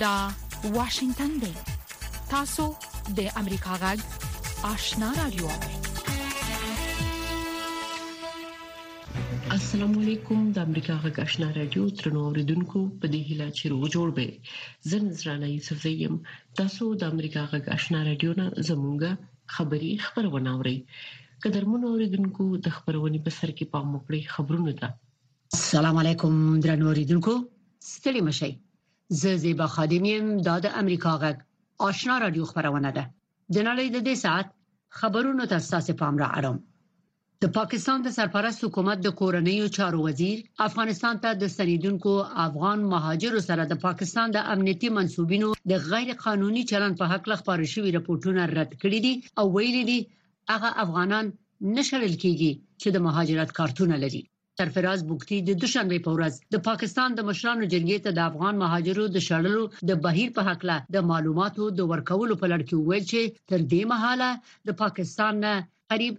دا واشنگتن دی تاسو د امریکا غږ آشنا رادیو السلام علیکم د امریکا غږ آشنا رادیو ترنو اوریدونکو په دې هیله چې روغ جوړ به زه نذرانه یوسف زیم تاسو د امریکا غږ آشنا رادیو نه زمونږه خبری خبرونه اورئ قدرمن اوریدونکو د خبرونې په سر کې پام وکړئ خبرونه ده السلام علیکم درنو اوریدونکو ستړي مشي زه زیبا خادم یم دا د امریکا غږ آشنا رادیو خبرونه ده د نړۍ د دې ساعت خبرونو ته ساسې پام را اړوم د پاکستان د سرپرست حکومت د کورنیو چارو وزیر افغانستان ته د ستنیدونکو افغان مهاجرو سره د پاکستان د امنیتي منسوبینو د غیر قانوني چلند په حق له خبرو شوي رپورټونه رد کړي دي او ویلي دي هغه افغانان نه شړل کیږي چې د مهاجرت کارتونه لري سرفراز بګتي د دوشنبې په ورځ د پاکستان د مشرانو جرګې ته د افغان مهاجرو د شړلو د بهیر په هکله د معلوماتو د ورکولو په لړ کې وویل چې تر دې مهاله د پاکستان نه قریب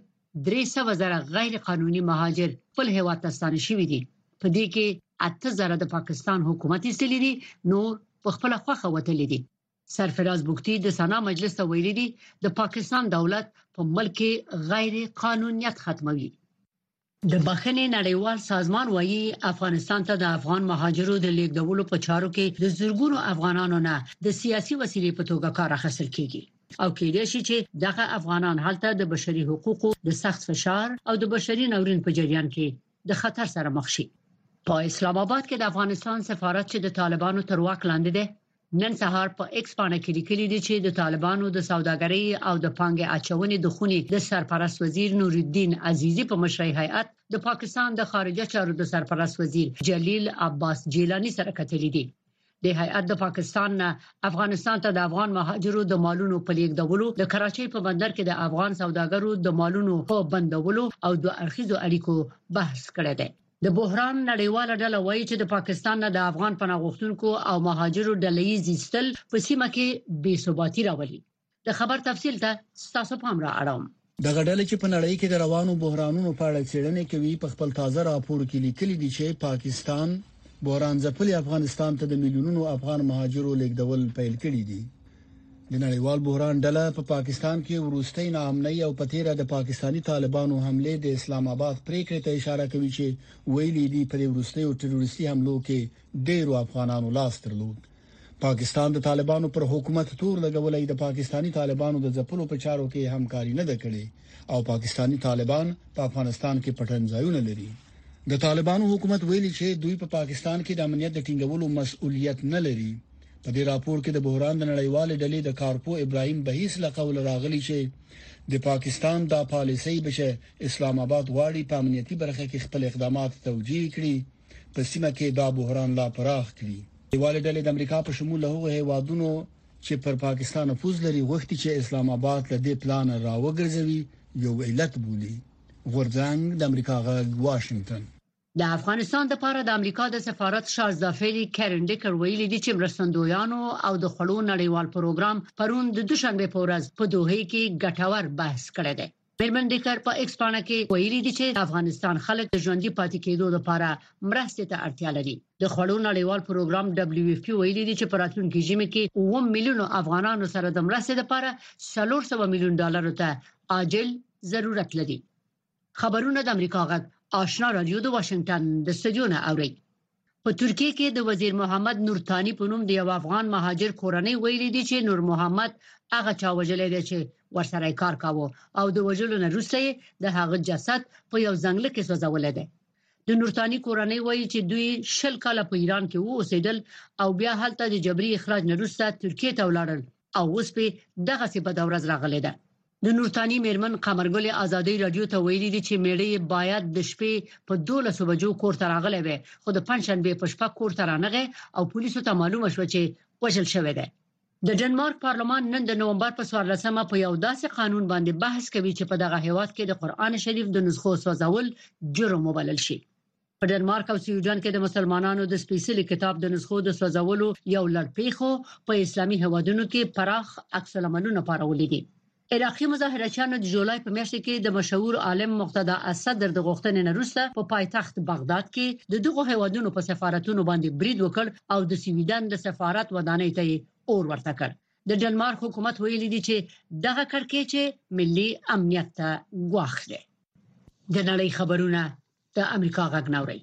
درې سوه زره غیر قانوني مهاجر خپل هیواد ته ستانه شوي دي په دې کې اته زره د پاکستان حکومت ایستلي دي نور په خپل خوخه وتلي دي سرفراز بوکتی د سنا مجلس ته ویلي دي د پاکستان دولت په ملک کې غیر قانونیت ختموي د بخښنې نړیوال سازمان وایي افغانستان ته د افغان مهاجرو د لیږدولو په چارو کې د زرګونو افغانانو نه د سیاسي وسیلې په توګه کار اخیستل کیږي او کېدای شي چې دغه افغانان هلته د بشري حقوقو د سخت فشار او د بشري ناورین په جریان کې د خطر سره مخ شي په اسلام آباد کې د افغانستان سفارت چې د طالبانو تر واک لاندې دی نن سهار په ایکس پاڼه کې لیکلي دي چې د طالبانو د سوداګرۍ او د پانګې اچونې د خونې د سرپرست وزیر نورالدین عزیزي په مشرۍ هیئت د پاکستان د خارجه چارو د سرپرست وزیر جلیل عباس جیلانی سره کتلي دي د هیئت د پاکستان نه افغانستان ته د افغان مهاجرو د مالونو په لیږدولو د کراچۍ په بندر کې د افغان سوداګرو د مالونو په بندولو او دوه اړخیزو اړیکو بحث کړی دی د بحران نړیواله ډله وایي چې د پاکستان نه د افغان پناه غوښتونکو او مهاجرو ډله ییز ایستل په سیمه کې بې ثباتي راولي د خبر تفصیل ته ستاسو پام را اړوم دغه ډلې چې په نړۍ کې د روانو بحرانونو په اړه څېړنې کوي په خپل تازه راپور کې لیکلي دي چې پاکستان بحران ځپلي افغانستان ته د میلیونونو افغان مهاجرو لیږدول پیل کړي دي د نړیوال بحران ډله په پاکستان کې وروستۍ ناامنۍ او په تیره د پاکستانی طالبانو حمله د اسلام آباد پریکړې ته اشاره کوي چې ویلي دي په وروستیو تروریستي حملو کې ډیرو افغانانو لاس درلود پاکستان د طالبانو پر حکومت تور لګولې د پاکستانی طالبانو د ځپلو په چارو کې همکاري نه کړې او پاکستانی طالبان په پا افغانستان کې پټن ځایونه لري د طالبانو حکومت ویلي چې دوی په پا پاکستان کې د امنیت د ټینګولو مسؤلیت نه لري په دې راپور کې د بحران د نړیوالې ډلې د کارپو ابراهیم بهیس له قول راغلی چې د پاکستان دا پالیسي به چې اسلام آباد غواړي په امنیتي برخه کې خپل اقدامات توجیه کړي په سیمه کې دا بحران لا پراخ کړي دیواله ډلې د امریکا په شمول له هغو هیوادونو چې پر پاکستان نفوذ لري غوښتي چې اسلام آباد له دې پلان راوګرځوي یو علت بولي غورځنګ د امریکا غږ واشنگټن د افغانستان لپاره د امریکا د سفارت شارژ دافیری کیرن ډیکر ویلي دي چې مرستندویانو او د خوړو نړیوال پروګرام پرون د دوشنبې په ورځ په دوحې کې ګټور بحث کړی دی. میرمن ډیکر په ایکس پاڼه کې ویلي دي چې د افغانستان خلک د ژوندي پاتې کیدو لپاره مرستې ته اړتیا لري. د خوړو نړیوال پروګرام ډبلیو ایف پی ویلي دي چې په راتلونکي ژمي کې اووه میلیون افغانانو سره د مرستې لپاره څلور سوه میلیون ډالرو ته عاجل ضرورت لري. خبرونه د امریکا غږ آشنا رادیو د واشنگټن د استودیو نه اوري په ترکیه کې د وزیر محمد نور ثانی په نوم د یو افغان مهاجر کورنۍ ویلي دي چې نور محمد هغه چا وجلې دي چې ورسره کار کاوه او د وجلو نه روسته د هغه جسد په یو ځنګل کې سوځولې دي د نورتانی کورنۍ وایي چې دوی شل کاله په ایران کې وو اوسېدل او بیا هلته د جبري اخراج نه روسته ترکیه ته ولاړل او اوس په دغه سی بده ورځ راغلی ده د نورتانی میرمن قمرګل ازادي رادیو ته ویلي دي چې میړه یې باید د شپې په 12 بجو کور ته راغلی وي خو د پنځشنبه په شپه کور ته رانغی او پولیسو ته معلومه شو چې وژل شوی دی د ډنمارک پارلمان نن د نومبر په 14مه په یو داسې قانون باندې بحث کوي چې په دغه هیواد کې د قران شریف د نسخو سوځول جرم وبلل شي په ډنمارک او سویډن کې د مسلمانانو د سپیڅلي کتاب د نسخو د سوځولو یو لړ پیښو په اسلامي هوادونو کې پراخ عکس العملونه پارولې دي عراقي مظاهرچیانو د جولای په میاشت کې د مشهور عالم مقتدا الصدر د غوښتنې نه وروسته په پایتخت بغداد کې د دغو هوادونو په سفارتونو باندې برید وکړ او د سویډن د سفارت ودانۍ ته اور ورته کړ د ډنمارک حکومت ویلي دي چې دغه کړکېچ ملي امنیت ته ګواښ دی د نړۍ خبرونه د امریکا غږ نه اوري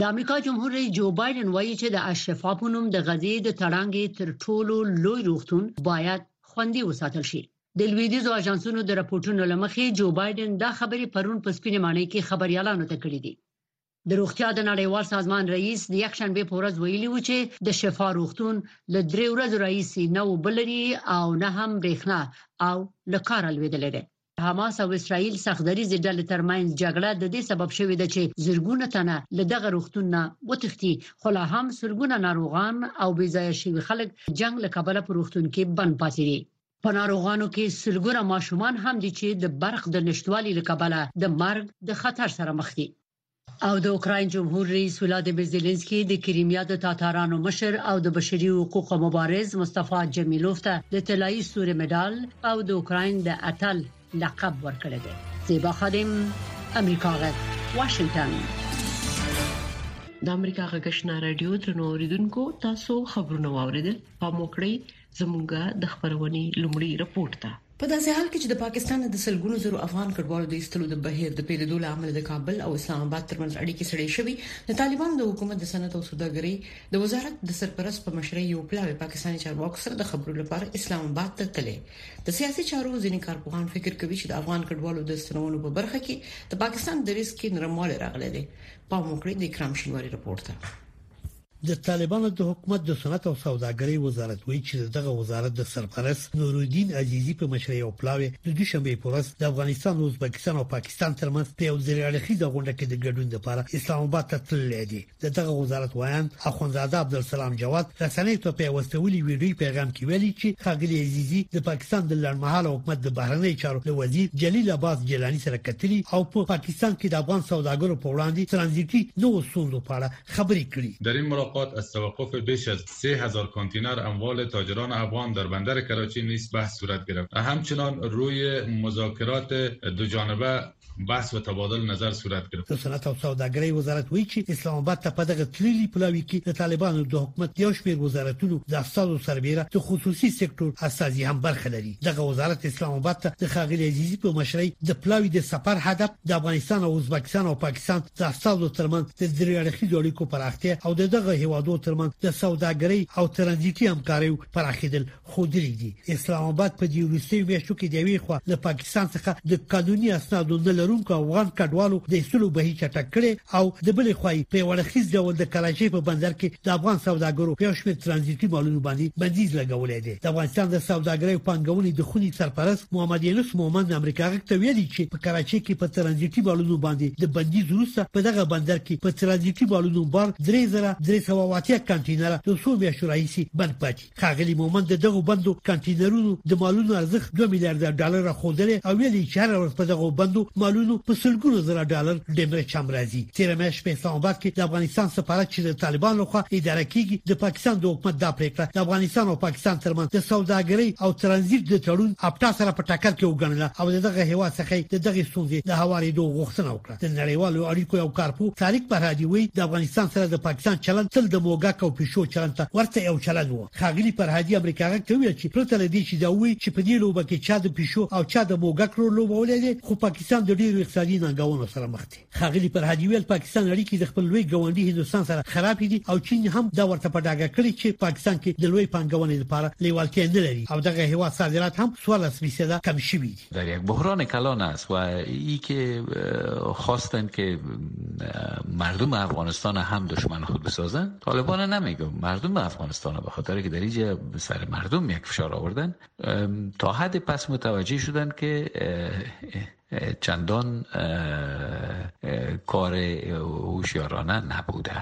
د امریکا جمهور رئیس جو بایدن وایي چې د اشرفا په نوم د غزې د تړانګې تر ټولو لوی روغتون باید خوندي وساتل شي د لویدیزو اژانسونو د راپورټونو لمخې جو بایدن دا خبرې پرون په سپینې ماڼۍ کې خبريالانو ته کړې دي د روغتیا د نړیوال سازمان رئیس د یک شنبه په ورځ ویلي و چې د شفا روغتون له درې ورځو راهیسې نه وبلري او نه هم برېښنا او له کار لویدلې ده حماس او اسرائیل سخت دریځې ډلې ترمنځ جګړه د دې سبب شوې ده چې زرګونه تنه له دغه روغتون نه وتښتي، خو لا هم سلګونه ناروغان او بې ځایه شوي خلک د جنګ له کبله په روغتون کې بند پاتې دي. په ناروغانو کې سلګونه ماشومان هم دي چې د برق د نشتوالي له کبله د مرګ د خطر سره مخ دي. او د اوکراین جمهور رئیس ولادیمیر زیلینسکي د کریمیا د تاتارانو مشر او د بشري حقوقو مبارز مصطفی جمیلوف ته د طلایي ستوري مډال او د اوکراین د اتل لقب ورکړی دی. زیبا خادم، امریکا غږ، واشنګټن. د امریکا غږ آشنا رادیو درنو اوریدونکو تاسو خبرونه واوریدل پام وکړئ زموږ د خبرونې لومړی رپورت ده په داسې حال کې چې د پاکستان د سلګونو زرو افغان کډوالو د ایستلو د بهیر د پیلېدو له امله د کابل او اسلام آباد ترمنځ اړیکې سړې شوې د طالبانو د حکومت د صنعت او سوداګرۍ د وزارت د سرپرست په مشرۍ یو پلاوی پاکستاني چارواکو سره د خبرو لپاره اسلام آباد ته تللی د سیاسي چارو ځینې کارپوهان فکر کوي چې د افغان کډوالو د ستنولو په برخه کې د پاکستان د ریسک نرموالی راغلی دی پام وکړئ د اکرام شینواری رپورت د طالبانو د حکومت د صنعت او سوداګرۍ وزارت وایي چې دغه وزارت د سرپرست نورالدین عزیزي په مشرۍ او پلاوي د دوشنبه په ورځ د افغانستان او ازبکستان او پاکستان ترمنځ په یو ځل اړخیزه غونډه کې د ګډون لپاره اسلام آباد ته تللی دی د دغه وزارت وایاند اخوندزاده عبدالسلام جواد رسنۍ ته په وسولي ویډیوي پیغام کې ویلي چې خاګلی عزیزي د پاکستان د لړمحاله حکومت د بهرنۍ چارو له وزیر جلیل عباس جیلانی سره کتلی او په پاکستان کې د افغان سوداګرو په وړاندې ترانزیټي نو ستونزو په اړه خبرې کړي. در این ملاقات از توقف بیش از سه هزار کانتینر اموال تاجران افغان در بندر کراچی نیز بحث صورت گرفت و همچنان روی مذاکرات دوجانبه بحث و تبادل نظر صورت گرفت. د صنعت او سوداګرۍ وزارت وایي چې اسلام اباد ته په دغه تللي پلاوي کې د طالبانو د حکومت یو شمېر وزارتونو د استازو سربېره د خصوصي سکټور استازي هم برخه لري. دغه وزارت اسلام آباد ته د خاغلی عزیزي په مشرۍ د پلاوي د سفر هدف د افغانستان او ازبکستان او پاکستان د استازو ترمنځ د درې اړخیزو اړیکو پراختیا او دغه هیوادو ترمنځ د سوداګرۍ او ترانزیتي همکاریو پراخیدل خودلې دي اسلام آباد په دې وروستیو میاشتو کې د یوې خوا له پاکستان څخه د قانوني اسنادو نه لرونکو افغان کډوالو د ایستلو بهیر چټک کړي او د بلې خوا په وړخیز ډول د کراچۍ په بندر کې د افغان سوداګرو په شمېر ترانزیتي مالونو باندې بندیز لګولې دي د افغانستان د سوداګرۍ او پانګونې د خونې سرپرست محمد یونس مومند امریکا غږ ته ویلي چې په کراچۍ کې په ترانزیټي بالونو باندې د بندیز وروسته په دغه بندر کې په ترانزیټي بالونو بار 3380 کانټینر د څو میاشتو راهیسې بند پاتې خاغلی مومند دغه بندو کانټینرونو د مالونو ارزښت 2 میلیارډ ډالر خودلې او ویلي چې هر ورځ په دغه بندو مالونو په سلګونو زره ډالر ډیمرچ هم راځي تیره میاشت په اسلام آباد کې د افغانستان سفارت چې د طالبان لخوا اداره کیږي د پاکستان د حکومت دا پریکړه د افغانستان او پاکستان ترمنځ د سوداګرۍ او ترانزیت د تړون اپټا سره په ټکر کې وګڼله او دغه هوا څخه د دغه ستونزې د هوارېدو غوښتنه وکړه د نړیوالو اړیکو یو کارپو طارق فرهادي وایي د افغانستان سره د پاکستان چلند تل د موګک او پښو چلند ته ورته یو چلند وو خاغلی فرهادي امریکا غږ ته ویل چې پرته له دې چې دا وایي چې په دې لوبه کې چا د پښو او چا د موګک رول لوبولی دی خو پاکستان د ډیرو اقتصادي ننګونو سره مخ دی ښاغلي فرهادي ویل پاکستان اړیکې د خپل لوی ګاونډي هندستان سره خراب دي او چین هم دا ورته په ډاګه کړی چې پاکستان کې د لوی پانګونې لپاره لیوالتیا نه لري او دغه هیواد صادرات هم 14 فیصد کم شوي دي در یک بحران کلان است و ای که خواستند که مردم افغانستان هم دشمن خود بسازند طالبان نمیگم مردم افغانستان به خاطر که در اینجا سر مردم یک فشار آوردن تا حد پس متوجه شدن که چندان کار هوشیارانه نبوده.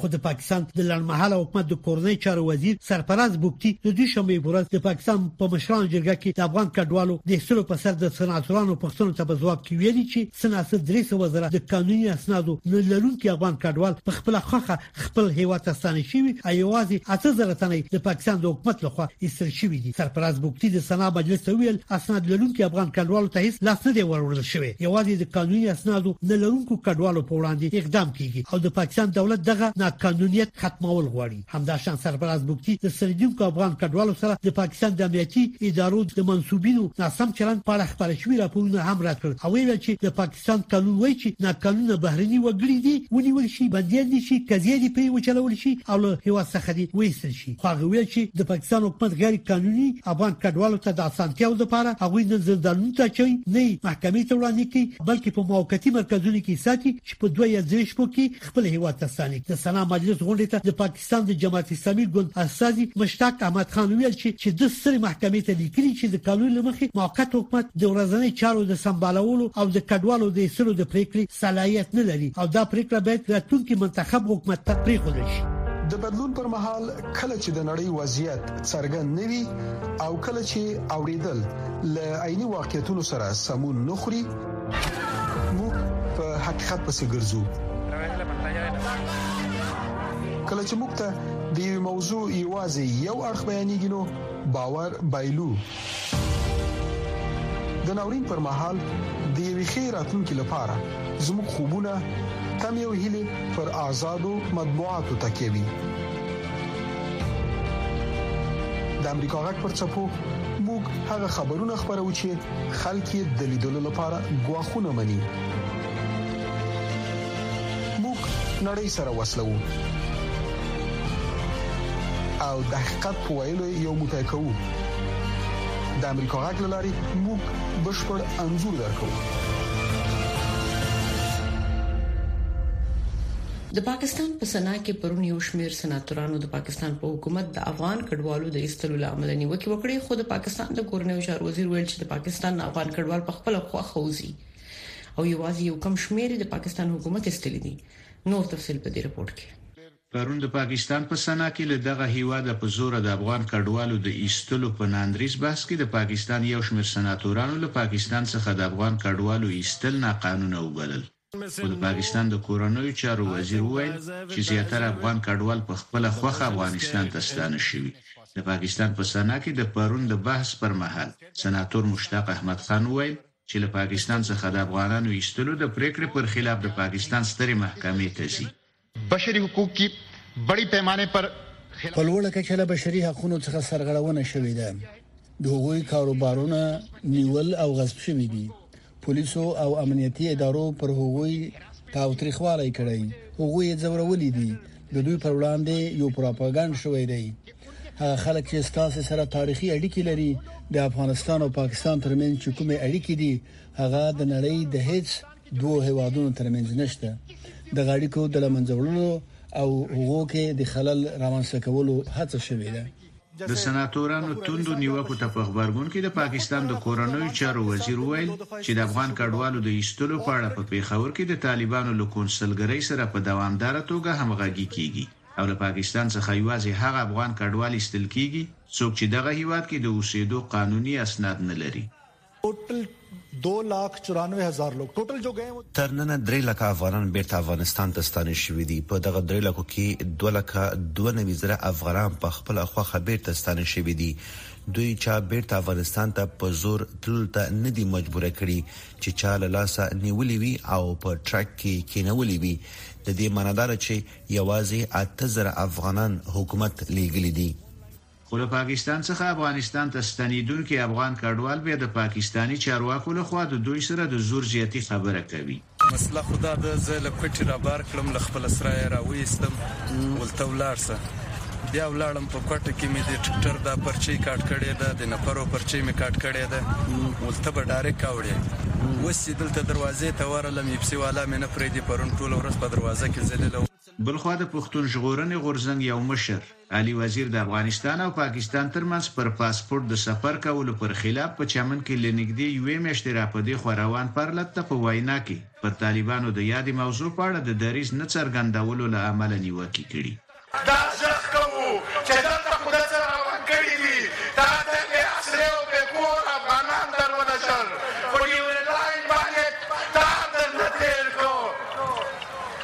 خو د پاکستان د لړمحاله حکومت د کورنۍ چارو وزیر سرفراز بوکتی د دوی شنبه په ورځ د پاکستان په مشرانو جرګه کې د افغان کډوالو د ایستلو په سر د سناتورانو پښتنو ته په ځواب کې ویلي چې سناسه درې سوه زره د قانوني اسنادو نه لرونکي افغان کډوال په خپل خوخه خپل هیواد ته ستانه شوی ایوازي اته زره تنه د پاکستان د حکومت لخوا ایستل شوی دي سرپرست بوکتی د سنا مجلس ته ویل اسناد لرونکو افغان کډوالو ته هیڅ لاس نه دی ورول شوی یوازې د قانوني اسنادو نه لرونکو کډوالو په وړاندې اقدام کیږي او د پاکستان دولت دغه ناقانونیت ختمول غواړي همدا شان سرپرست بوکتی د سرجونکو افغان کډوالو سره د پاکستان د امنیتي ادارو د منسوبینو ناسم چلند په اړه خبرې شوې راپورونه هم رد کړ او ویل چې د پاکستان سان قانون وایي چې ناقانونه بهرني وګړي دي ونیول شي بندیان دي شي قضیه دي پرې وچلول شي او له هوا څخه دي وېستل شي خو هغه ویل چې د پاکستان حکومت غیر قانوني افغان کډوالو ته د اسانتیاو لپاره هغه نه زندانونو ته چي نه محکمې ته وړاندې کوي بلکې په موقتی مرکزونو کې ساتي چې په دوه یا درې شپو کې خپل هوا ته ستاني د سنا مجلس غونډې ته د پاکستان پاکستان د جماعت اسلامي ګوند استازي مشتاق احمد خان ویل چې چې د سترې محکمې ته لیکلي چې د کالو لمخې موقت حکومت د ورځنۍ چارو د سمبالولو او د کډوالو د ایستلو د پریکړې صلاحیت نه لري او دا پریکړه باید راتلونکي منتخب حکومت ته پریښودل شي د بدلون پر مهال کله چې د نړۍ وضعیت څرګند نوي او کله چې اوریدل ل عیني واقعیتونو سره سمون نخري موږ په حقیقت پسې ګرځو کله چې موږ ته د یو موضوع یوازې یو اړخ بیانېږي نو باور بایلو د ناورین پر مهال د یوې ښې راتلونکې لپاره زموږ خوبونه تم یو هلي پر آزادو مطبوعاتو تکیه وي د امریکا غږ پر چپو موږ هغه خبرونه خبرو چې خلک یې د لیدلو لپاره غواخونه مني موږ نړۍ سره وسلو او د حقیقت په ویلو یو موټی کوو د امریکا غږ لاري موږ بشپړ انزور درکو د پاکستان په سنا کې پرون یو شمیر سناتورانو د پاکستان په حکومت د افغان کډوالو د ایستلو لامل نیوکه وکړه خو د پاکستان د کورنیو چارو وزیر ویل چې د پاکستان افغان کډوال په خپل خوخه وزي او یوازې یو کم شمیر د پاکستان حکومت استلې دي نور تفصيل په دې رپورت کې پرون د پاکستان په سنا کې له دغه هیواده په زور د افغان کډوالو د ایستلو په ناندریز بحث کې د پاکستان یو شمیر سناتورانو له پاکستان څخه د افغان کډوالو ایستل ناقانونه وبلل خو د پاکستان د کورنیو چارو وزیر وویل چې زیاتره افغان کډوال په خپله خوښه افغانستان ته ستانه شوي. د پاکستان په سنا کې د پرون د بحث پر مهال سناتور مشتاق احمد خان وویل چې له پاکستان څخه د افغانانو ایستلو د پرېکړې پر خلاف د پاکستان سترې محکمې ته ځي. بشري حقوق کی بړي پیمانه پر په لوړه کچه له بشري حقوقو څخه سرغړونه شوې ده د هغوی کاروبارونه نیول او غصب شوې دي پولیسو او امنیتي ادارو پر هغوی تاوتریخوالی کړی هغوی ځورولې دي د دوی پر وړاندې یو پروپاګاند شوې دی هغه خلک چې ستاسو سره تاریخي اړیکې لري د افغانستان او پاکستان ترمنځ چې کومې اړیکې دي هغه د نړۍ د هیڅ دوو هېوادونو ترمنځ نشته دغه اړیکو د لمنځه وړلو او هغو کې د خلل رامنځته کولو هڅه شوې ده. د سناتورانو توندو نیوکو ته په غبرګون کې د پاکستان د کورنیو چارو وزیر وویل چې د افغان کډوالو د ایستلو په اړه په پېښور کې د طالبانو له کونسلګرۍ سره په دوامداره توګه همغږي کېږي او له پاکستان څخه یوازې هغه افغان کډوال ایستل کېږي څوک چې دغه هېواد کې د اوسېدو قانوني اسناد نه لري. ټوټل دو لاکھ چورانوې هزار لوګ ټوټل جو ګئې وو. تر ننه درې لکه افغانان بېرته افغانستان ته ستانه شوي دي. په دغه درې لکو کې دوه لکه دوه نوي زره افغانان په خپله خوښه بېرته ستانه شوي دي. دوی چا بېرته افغانستان ته په زور تللو ته نه دي مجبوره کړي چې چا له لاسه نیولي وي او په ټرک کې یې کېنولي وي. د دې مانا دا ده چې یوازې اته زره افغانان حکومت لېږلي دي. خو له پاکستان څخه افغانستان ته ستنېدونکي افغان کډوال بیا د پاکستاني چارواکو له خوا د دوی سره د زور زیاتي خبره کوي. مسله خو دا ده زه له کوټې را بار کړم، له خپله سرایه را وایستم، ولته ولاړ سه. بیا ولاړم، په کوټه کې مې د ټکټر دا پرچۍ کاټ کړې ده، د نفرو پرچۍ مې کاټ کړې ده، ولته به ډارېک اوړې. اوس چې دلته دروازې ته ورغلم، یپسي والا مې نه پرېږدي، پرون ټوله ورځ په دروازه کې ځلېدلو. بلخوا د پښتون ژغورنې غورځنګ یو مشر علي وزیر د افغانستان او پاکستان ترمنځ پر پاسپورټ د سفر کولو پر خلاف په چمن کې له نږدې یوې میاشتې راپدېخوا روان پرلت ته په وینا کې پر طالبانو د یادې موضوع په اړه د دریځ نه څرګندولو له امله نیوکې کړي. دا ږغ کوو چې دلته خو دڅه روان کړي دي دا ته بې اسرې او بې کوره افغانان درونه ژر په ډیورنډ لاین باندې تار درنه تیر کړو.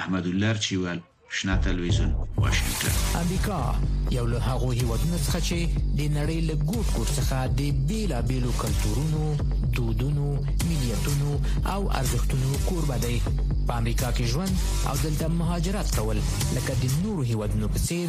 احمدالله رچيوال شنه تلویزیون واشنګټن امریکا یو له هغو هیوادونو څخه چې د نړۍ له ګوټ ګوټ څخه د بیلابیلو کلتورونو دودونو ملیتونو او ارزښتونو کوربه دی په امریکا کې ژوند او دلته مهاجرت کول لکه د نورو هیوادونو په څیر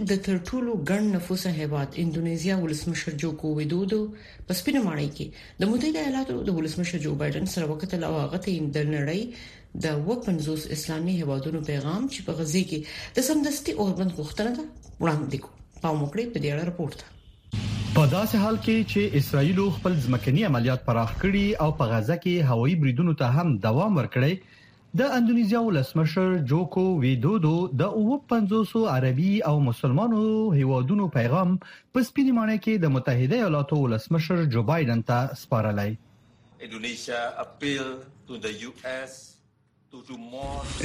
د تر ټولو ګڼ نفوسه هیواد اندونیزیا ولسمشر جوکو ویدودو په سپینه ماڼۍ کې د متحده ایالاتو د ولسمشر جو بایډن سره وکتل او هغه ته د نړۍ د 50 اسلامي هیوادونو پیغام چې په غزي کې د سمدستي اوربند غوښتنه ده وړاندې کو پام وکړئ په دې اړه رپورت ده په داسې حال کې چې اسرایل خپل ځمکني عملیات پراخ کړي او په غزه کې هوایي بریدونو ته هم دوام ورکړي د اندونیزیا ولسمشر جوکو ویدودو د اوو پنځوسو عربي او مسلمانو هیوادونو پیغام په سپینې ماڼۍ کې د متحده ایالاتو ولسمشر جو بایډن ته سپارلی Indonesia appeal to the US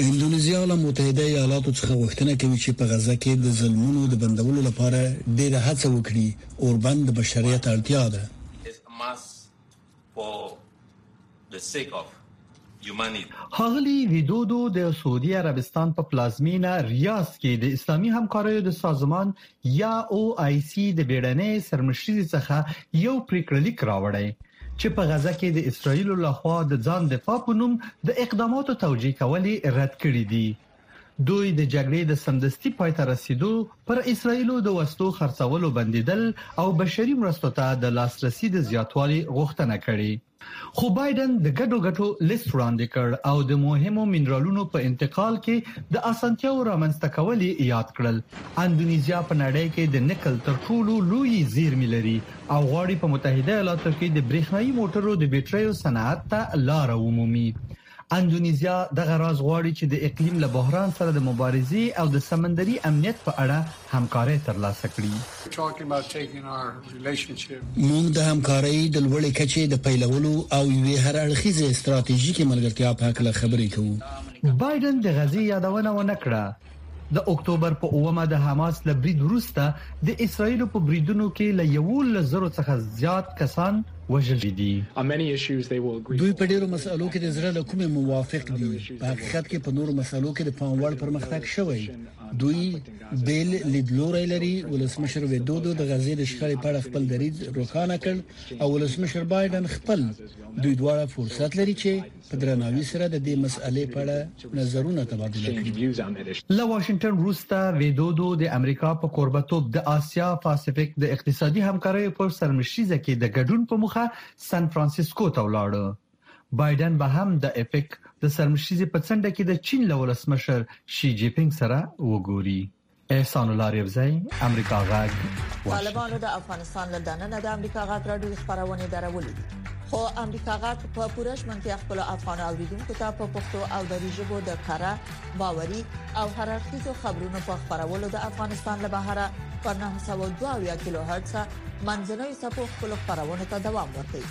اندونیزیا له متحده ایالاتو څخه غوښتنه کوي چې په غزه کې د ظلمونو د بندولو لپاره ډیره هڅه وکړي اوربند د بشریت اړتیا ده ښاغلي ویدودو د سعودي عربستان په پلازمېنه ریاض کې د اسلامي همکاریو د سازمان یا او آی سي د بیړنۍ سرمشریزې څخه یو پریکړه لیک راوړی چې په غزه کې د اسراییلو لخوا د ځان دفاع په نوم د اقداماتو توجیه کول یې رد کړي دي. دوی د جګړې د سمدستي پای ته رسیدو، پر اسرائیلو د وسلو خرڅولو بندیدل او بشري مرستو ته د لاسرسي د زیاتوالي غوښتنه کړې. خو بایډن د ګډو ګټو لیست وړاندې کړ او د مهمو مینرالونو په انتقال کې د اسانتیاوو رامنځته کول یې یاد کړل. اندونیزیا په نړۍ کې د نکل تر ټولو لویې زیرمې لري او غواړي په متحده ایالاتو کې د برېښنايي موټرو د بیټریو صنعت ته لاره ومومي. اندونیزیا دغه راز غواړي چې د اقلیم له بحران سره د مبارزې او د سمندري امنیت په اړه همکاري ترلاسه کړي. موږ د همکارۍ د لوړې کچې د پیلولو او یوې هر اړخیزې ستراتیژیکې ملګرتیا په هکله خبرې کوو. بایډن د غزې یادونه ونه کړه، د اکتوبر په اوومه د حماس له برید وروسته د اسراییل په بریدونو کې له یوولس زرو څخه زیات کسان وژل شوي دي. دوی په ډېرو مسئلو کې د زړه له کومې موافق دي. په حقیقت کې په نورو مسئلو کې د پام وړ پرمختګ شوی. دوی بېل لیدلوری لري. ولسمشر ویدودو د غزې د شخړې په اړه خپل دریځ روښانه کړ او ولسمشر بایډن خپل. دوی دواړه فرصت لري چې په درناوي سره د دې مسئلې په اړه نظرونه تبادله کړي. له واشنګټن وروسته ویدودو د امریکا په کوربتوب د اسیا پاسفیک د اقتصادي همکاریو په سرمشریزه کې د ګډون په موخه سن فرانسیسکو ته ولاړ. بایډن به هم د ایپک د سرمشریزې په څنډه کې د چین له ولسمشر شي جي پینګ سره وګوري. احسان الله ریوزی امریکا غږ طالبانو د افغانستان له دننه د امریکا غږ راډیو خبرونه درولې دي خو امریکا غږ په پوره شمنتیا خپل افغان اوریدونکو ته په پښتو او دری ژبه د کاره باوري او هررخیزو خبرونو په خبرولو د افغانستان له بهره په 902 کیلو هرتز منځنوي سپو خپل خبرونه ته دوام ورکړي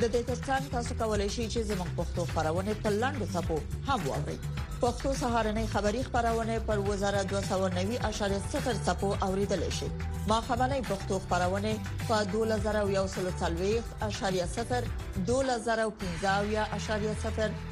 د دې ترڅنګ تاسو کولی شئ چې زموږ پښتو خبرونه په لاندو ټکو هم واورئ پښتو سهارنې خبری خبرونه پر وزارت 290.0 ټکو اوریدل شي ما خبرنې پښتو خبرونه په 2040.0 2015.0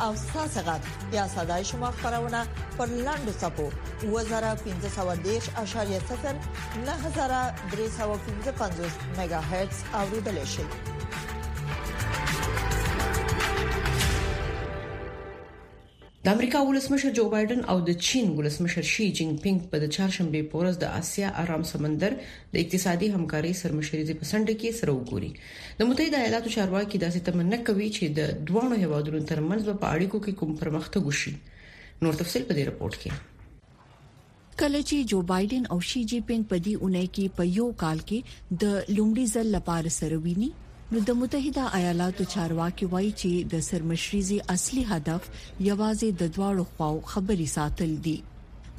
او تاسو غږ یا صداي شما خبرونه پر لاندو صفو 2015.0 9315 میگا هرتز اوریدل شي د امریکا ولسمشر جو بایدن او د چین ولسمشر شي جین پینګ په چهارشنبه پورز د اسیا آرام سمندر د اقتصادي همکارۍ سرمشريزې په سند کې سره وګوري د متحده ایالاتو چارواکي داسې تمه نه کوي چې د دوه هیوادونو ترمنځ په اړیکو کې کوم پرمختګ وشي نور تفصيل په دې رپورت کې کله چې جو بایدن او شي جی پینګ په دې اونۍ کې په یو کال کې د لومړي ځل لپاره سره ویني نو د متحده ایالاتو چارواکي وایي چې د سرمشريزي اصلي هدف یوازې د دواړو خواو خبري ساتل دي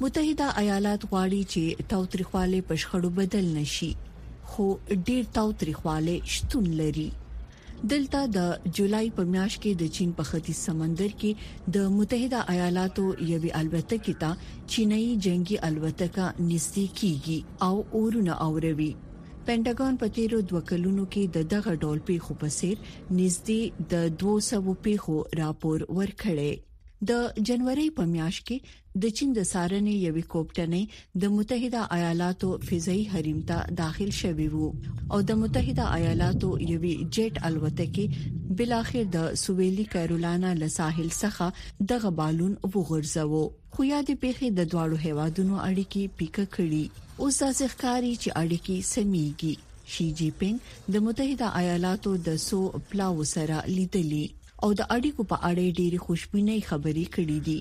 متحده ایالات غواړي چې تاوتریخوالی په شخړو بدل نشي خو ډیر تاوتریخوالی شتون لري دلته د جولای په میاشت کې د چین په ختیځ سمندر کې د متحده ایالاتو یوې الوتکې ته چینایي جنگي الوتکه نږدې کیږي او اورونه اوروي پینټاګون په تیرو دوه کلونو کې د دغه ډول پیښو په سیر نږدې د 200 پیښو راپور ورکړی د جنوري په میاشت کې د چین د سارنې یوې کوپټنې د متحده ایالاتو فضائي حریم ته داخل شوی وو او د متحده ایالاتو یوې جټ الوتکې بل اخر د سویلي کیرولانا له ساحل څخه دغه بالون وغورځوو خو یادې پیښې د دواړو هیوادونو اړیکې پیکه کړي اوس د ځخکاری چې اړیکې سميږي شي جی پینګ د متحده ایالاتو د سو پلاو سره لیدلی او د اړیکو په اړه ډېری خوشبینه خبرې کړې دي.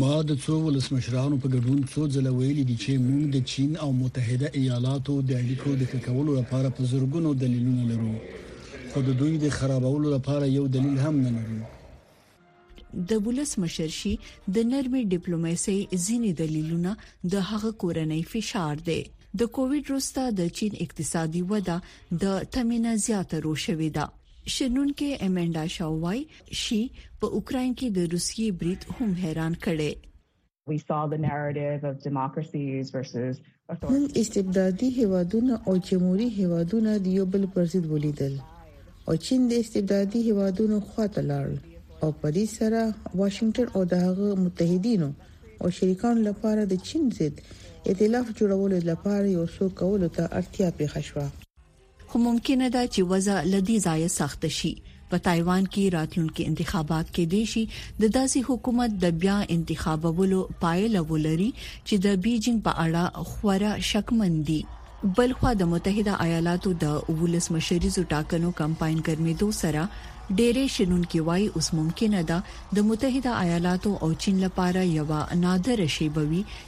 ما د څو ولسمشرانو په ګډون څو ځله ویلي دي چې موږ د چین او متحده ایالاتو د اړیکو د ښه کولو لپاره په زرګونو دلیلونه لرو، خو د دوی د خرابولو لپاره یو دلیل هم نه لرو. د ولس مشرشي د نرمې ډیپلوماسي ځینې دلیلونه د هغه کورنۍ فشار دی د کووډ وروسته د چین اقتصادي وده د تمنه زیاته رو شوې ده شنونکې امنډا شاوای شي په اوکرين کې د روسیې برید هم حیران کړي مونږ استبدادي هېوادونه او جمهوري هېوادونه د یو بل پر ضد ولیدل او چین د استبدادي هېوادونو خوا ته لاړ او په دې سره واشنګټن او د هغه متحدینو او شریکانو لپاره د چین ضد ایتلاف جوړولو لپاره یو څه کولو ته اړتیا پېښه شوه. خو ممکنه ده چې وضع لدی ځای سخت شي په تایوان کې راتلونکي انتخابات کې دي شي د داسې حکومت د بیا انتخابولو پایله ولري چې د بیجینګ په اړه خورا شکمن دي بلخوا د متحده ایالاتو د ولسمشریزو ټاکنو کمپاین ګرمېدو سره ډېری شنونکي وایي اوس ممکنه ده د متحده ایالاتو او چین لپاره یو نادر شی بوي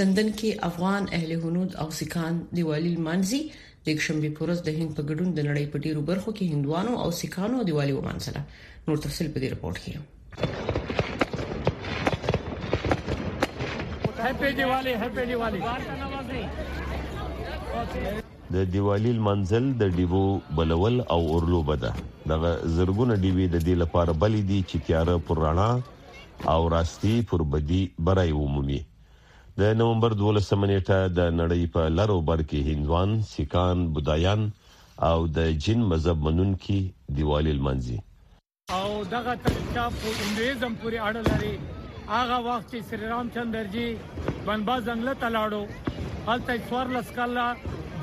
لندن کې افغان اهل هنود او سکان دیوالي لمانځي د یکشنبې په ورځ د هند په ګډون د نړۍ په ډیرو برخو کې هندوانو او سکانو دیوالي ومانځله نور تفصيل په دې رپورت کې هپی دیوالی هپی دیوالی د دیوالی منزل د دیوو بلول او اورلو بده دغه زرګونه دیوی د دې لپاره بلې دي چې تیاره پر رڼا او راستي پر بدي بری ومومي. د نومبر دوولسمه نېټه د نړۍ په لر او بر کې هندوان، سیکان، بودایان او د جین مذهب منونکي دیوالي لمانځي. او دغه طریقه په هندویزم پورې اړه لري. هغه وخت چې سري رام چندر جي بنبا ځنګله ته لاړو، هلته یې څوارلس کاله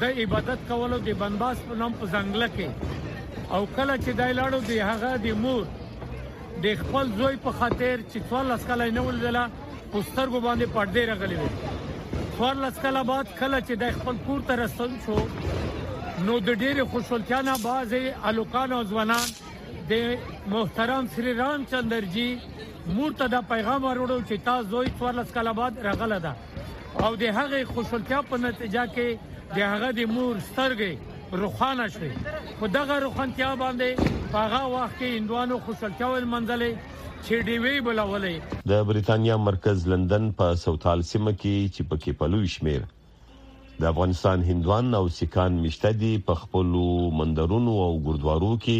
د عبادت کولو د بنباس په نوم په ځنګله کې او کله چې دی لاړو د هغه د مور، د خپل زوی په خاطر چې څوارلس کاله یې نه و لیدلی په سترګو باندې پردې راغلې وې څوارلس کاله بعد کله چې د خپل کور ته راستون شو نو د ډېرې خوشحالتیا نه بعضې هلکان او ځوانان د محترم سری رام چندرجي مور ته دا پیغام وروړو چې تا زوی څوارلس کاله بعد راغلی ده او د هغې خوشلتیا په نتیجه کې د هغه د مور سترګې روخانه شوې خو دغه روخانتیا باندې په هغه وخت کې هندوانو خوشالتیا ولمنځلې چې ډیوې بلولې د بریتانیا مرکز لندن په سوتال سیمه کې چې په کې پلوي شمیر د افغانستان هندوان او سکان مشته دي په خپل مندرونو او ګردوارو کې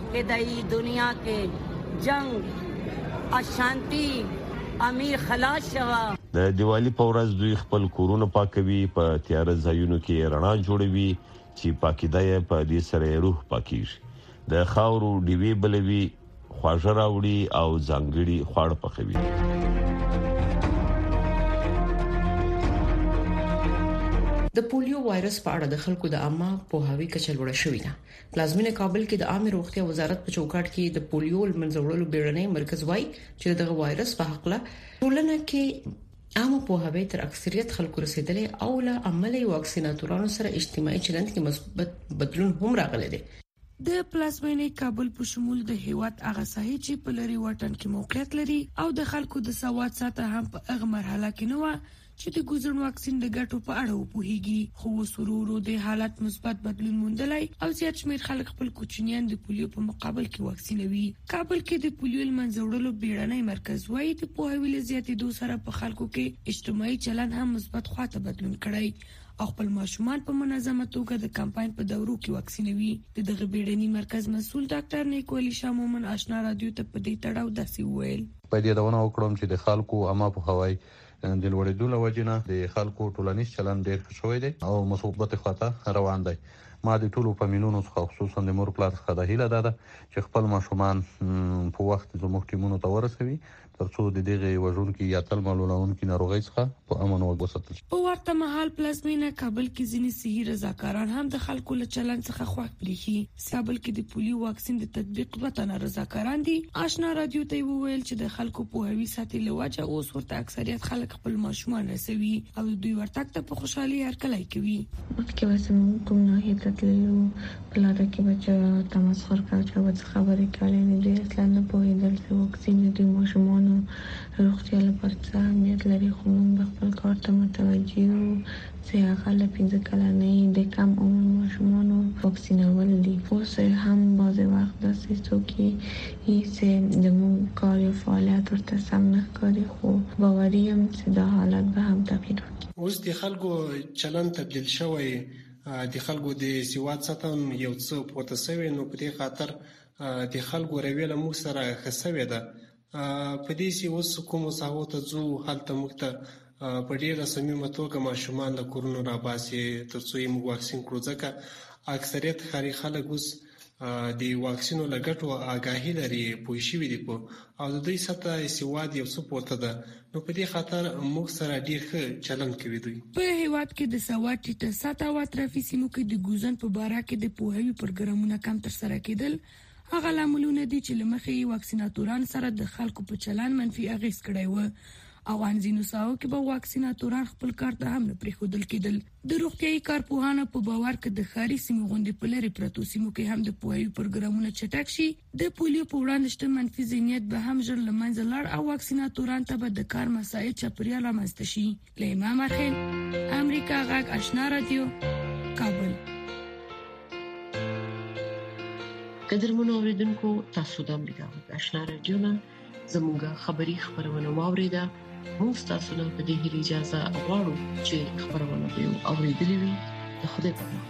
کې د دنیا کې جنگ اشانتی امیر خلاص شوه د دیوالی په ورځ دوی خپل کورونه پاکوي په تیار ځایونو کې رڼا جوړوي چې پاکیده یې په دې سره روح پاکیږي د خاورو ډیوې بلوي خواږه راوړي او ځانګړي خواړه پخوي د پولیو وایرس په اړه د خلکو د عامه پوهاوي کچه لوړه شوې ده پلازمینه کابل کې د عامه روغتیا وزارت په چوکاټ کې د پولیو لمنځه وړلو بیړنۍ مرکز وایي چې دغه وایرس په حق له ټولنه کې عامه پوهاوی تر اکثریت خلکو رسیدلی او له عملي واکسیناتورانو سره اجتماعي چلند کې مثبت بدلون هم راغلی دی د پلازمینې کابل په شمول د هیواد هغه ساحې چې په لری واټن کې موقعیت لري او د خلکو د سواد ساته هم په هغه مرحله کې نه و چې د ګوزڼ واکسین د ګټو په اړه وپوهیږي، خو اوس ورو ورو دې حالت مثبت بدلون موندلی او زیات شمیر خلک خپل کوچنیان د پولیو په مقابل کې واکسینوي. کابل کې د پولیو لمنځه وړلو بیړنی مرکز وایي، د پوهاوي له زیاتیدو سره په خلکو کې اجتماعي چلند هم مثبت خوا ته بدلون کړی او خپل ماشومان په منظمه توګه د کمپاین په دورو کې واکسینوي. د دغه بیړني مرکز مسول ډاکټر نیکو علي شاه مومن اشنا راډیو ته په دې تړاو داسې وویل. باید یادونه وکړم چې د خلکو عامه پوهاوی د لوړېدو له وجې نه د خلکو ټولنیز چلند ډېر ښه شوی دی او مثبتې خوا ته روان دی. ما د ټولو په میلونو څخه خصوصا د مور پلار څخه دا هیله ده ده چې خپل ماشومان په وخت زموږ ټیمونو ته ورسوي ترڅو د دغه وژونکي یا تل معلولونکي ناروغۍ څخه په امن وساتل شي. په ورته مهال پلازمېنه کابل کې ځینې صحي رضاکاران هم د خلکو له چلند څخه خوښ برېښي. زابل کې د پولیو واکسین د تطبیق دوه تنه رضاکاران دي آشنا رادیو ته وویل چې د خلکو په هوی ساتي لواجه اوس ورته اکثریت خلک خپل ماشومان رسوي او دوی ورتګ ته په خوشحالي هرکلی کوي مخکې وسم کوم نه هیته تللو په لار کې بچا تماس خرکا چې وځ خبرې کړې نه دوی اصلا نه پوهېدل چې واکسین د دوی ماشومان روغتیا لپاره څه اهمیت لري خو موږ خپل کار ته متوجه یو چې هغه له پنځه کلنۍ د کم عمر ماشومانو واکسینول دي، خو څه هم بعضې وخت داسې څوک یي چې زموږ کار یا فعالیت ورته سم نه ښکاري، خو باوري یم چې دا حالت به هم تغیر وکړي. اوس د خلکو چلند تبدیل شوی، د خلکو د سواد سطحه هم یو څه پورته شوې، نو په دې خاطر د خلکو رویه له موږ سره ښه شوې ده، په دې چې اوس کومو ساحو ته ځو هلته موږ ته په ډیره صمیمه توګه ماشومان له کورونو راباسي ترڅو یې موږ واکسین کړو ځکه اکثریت ښاري خلک اوس د واکسینو له ګټو آګاهي لري پوه شوي دي په او د دوی سطح سواد یو څه پورته ده نو په دې خاطر موږ سره ډیر ښه چلند کوي دوی په هیواد کې د سواد ټیټه سطح او اطرافي سیمو کې د ګوزن په باره کې د پوهوي پروګرامونه کم تر سره کېدل هغه لاملونه دي چې له مخې یې واکسیناتوران سره د خلکو په چلند منفي اغیز کړی و او ان ځینو ساو کې به واکسیناتوران خپل کار ته هم نه پریښودل کېدل د روغتیايي کارپوهانو په باور کې د ښاري سیمو غوندې په لری پرتو سیمو کې هم د پوهاوي پروګرامونه چټک شي د پولیو په وړاندې شته منفي ذهنیت به هم ژر لمنځه لاړ او واکسیناتوران ته به د کار مساعد چاپیریال رامنځته شي له امام خیل امریکا غاک آشنا رادیو کابل قدرمن اوریدونکو تاسو د امریکا غاک آشنا رادیو نه زموږه خبری خبرونه واوریده موږ تاسو له دې هیله اجازه غواړو چې خبرونه به اوریدلې وي د خدای په امان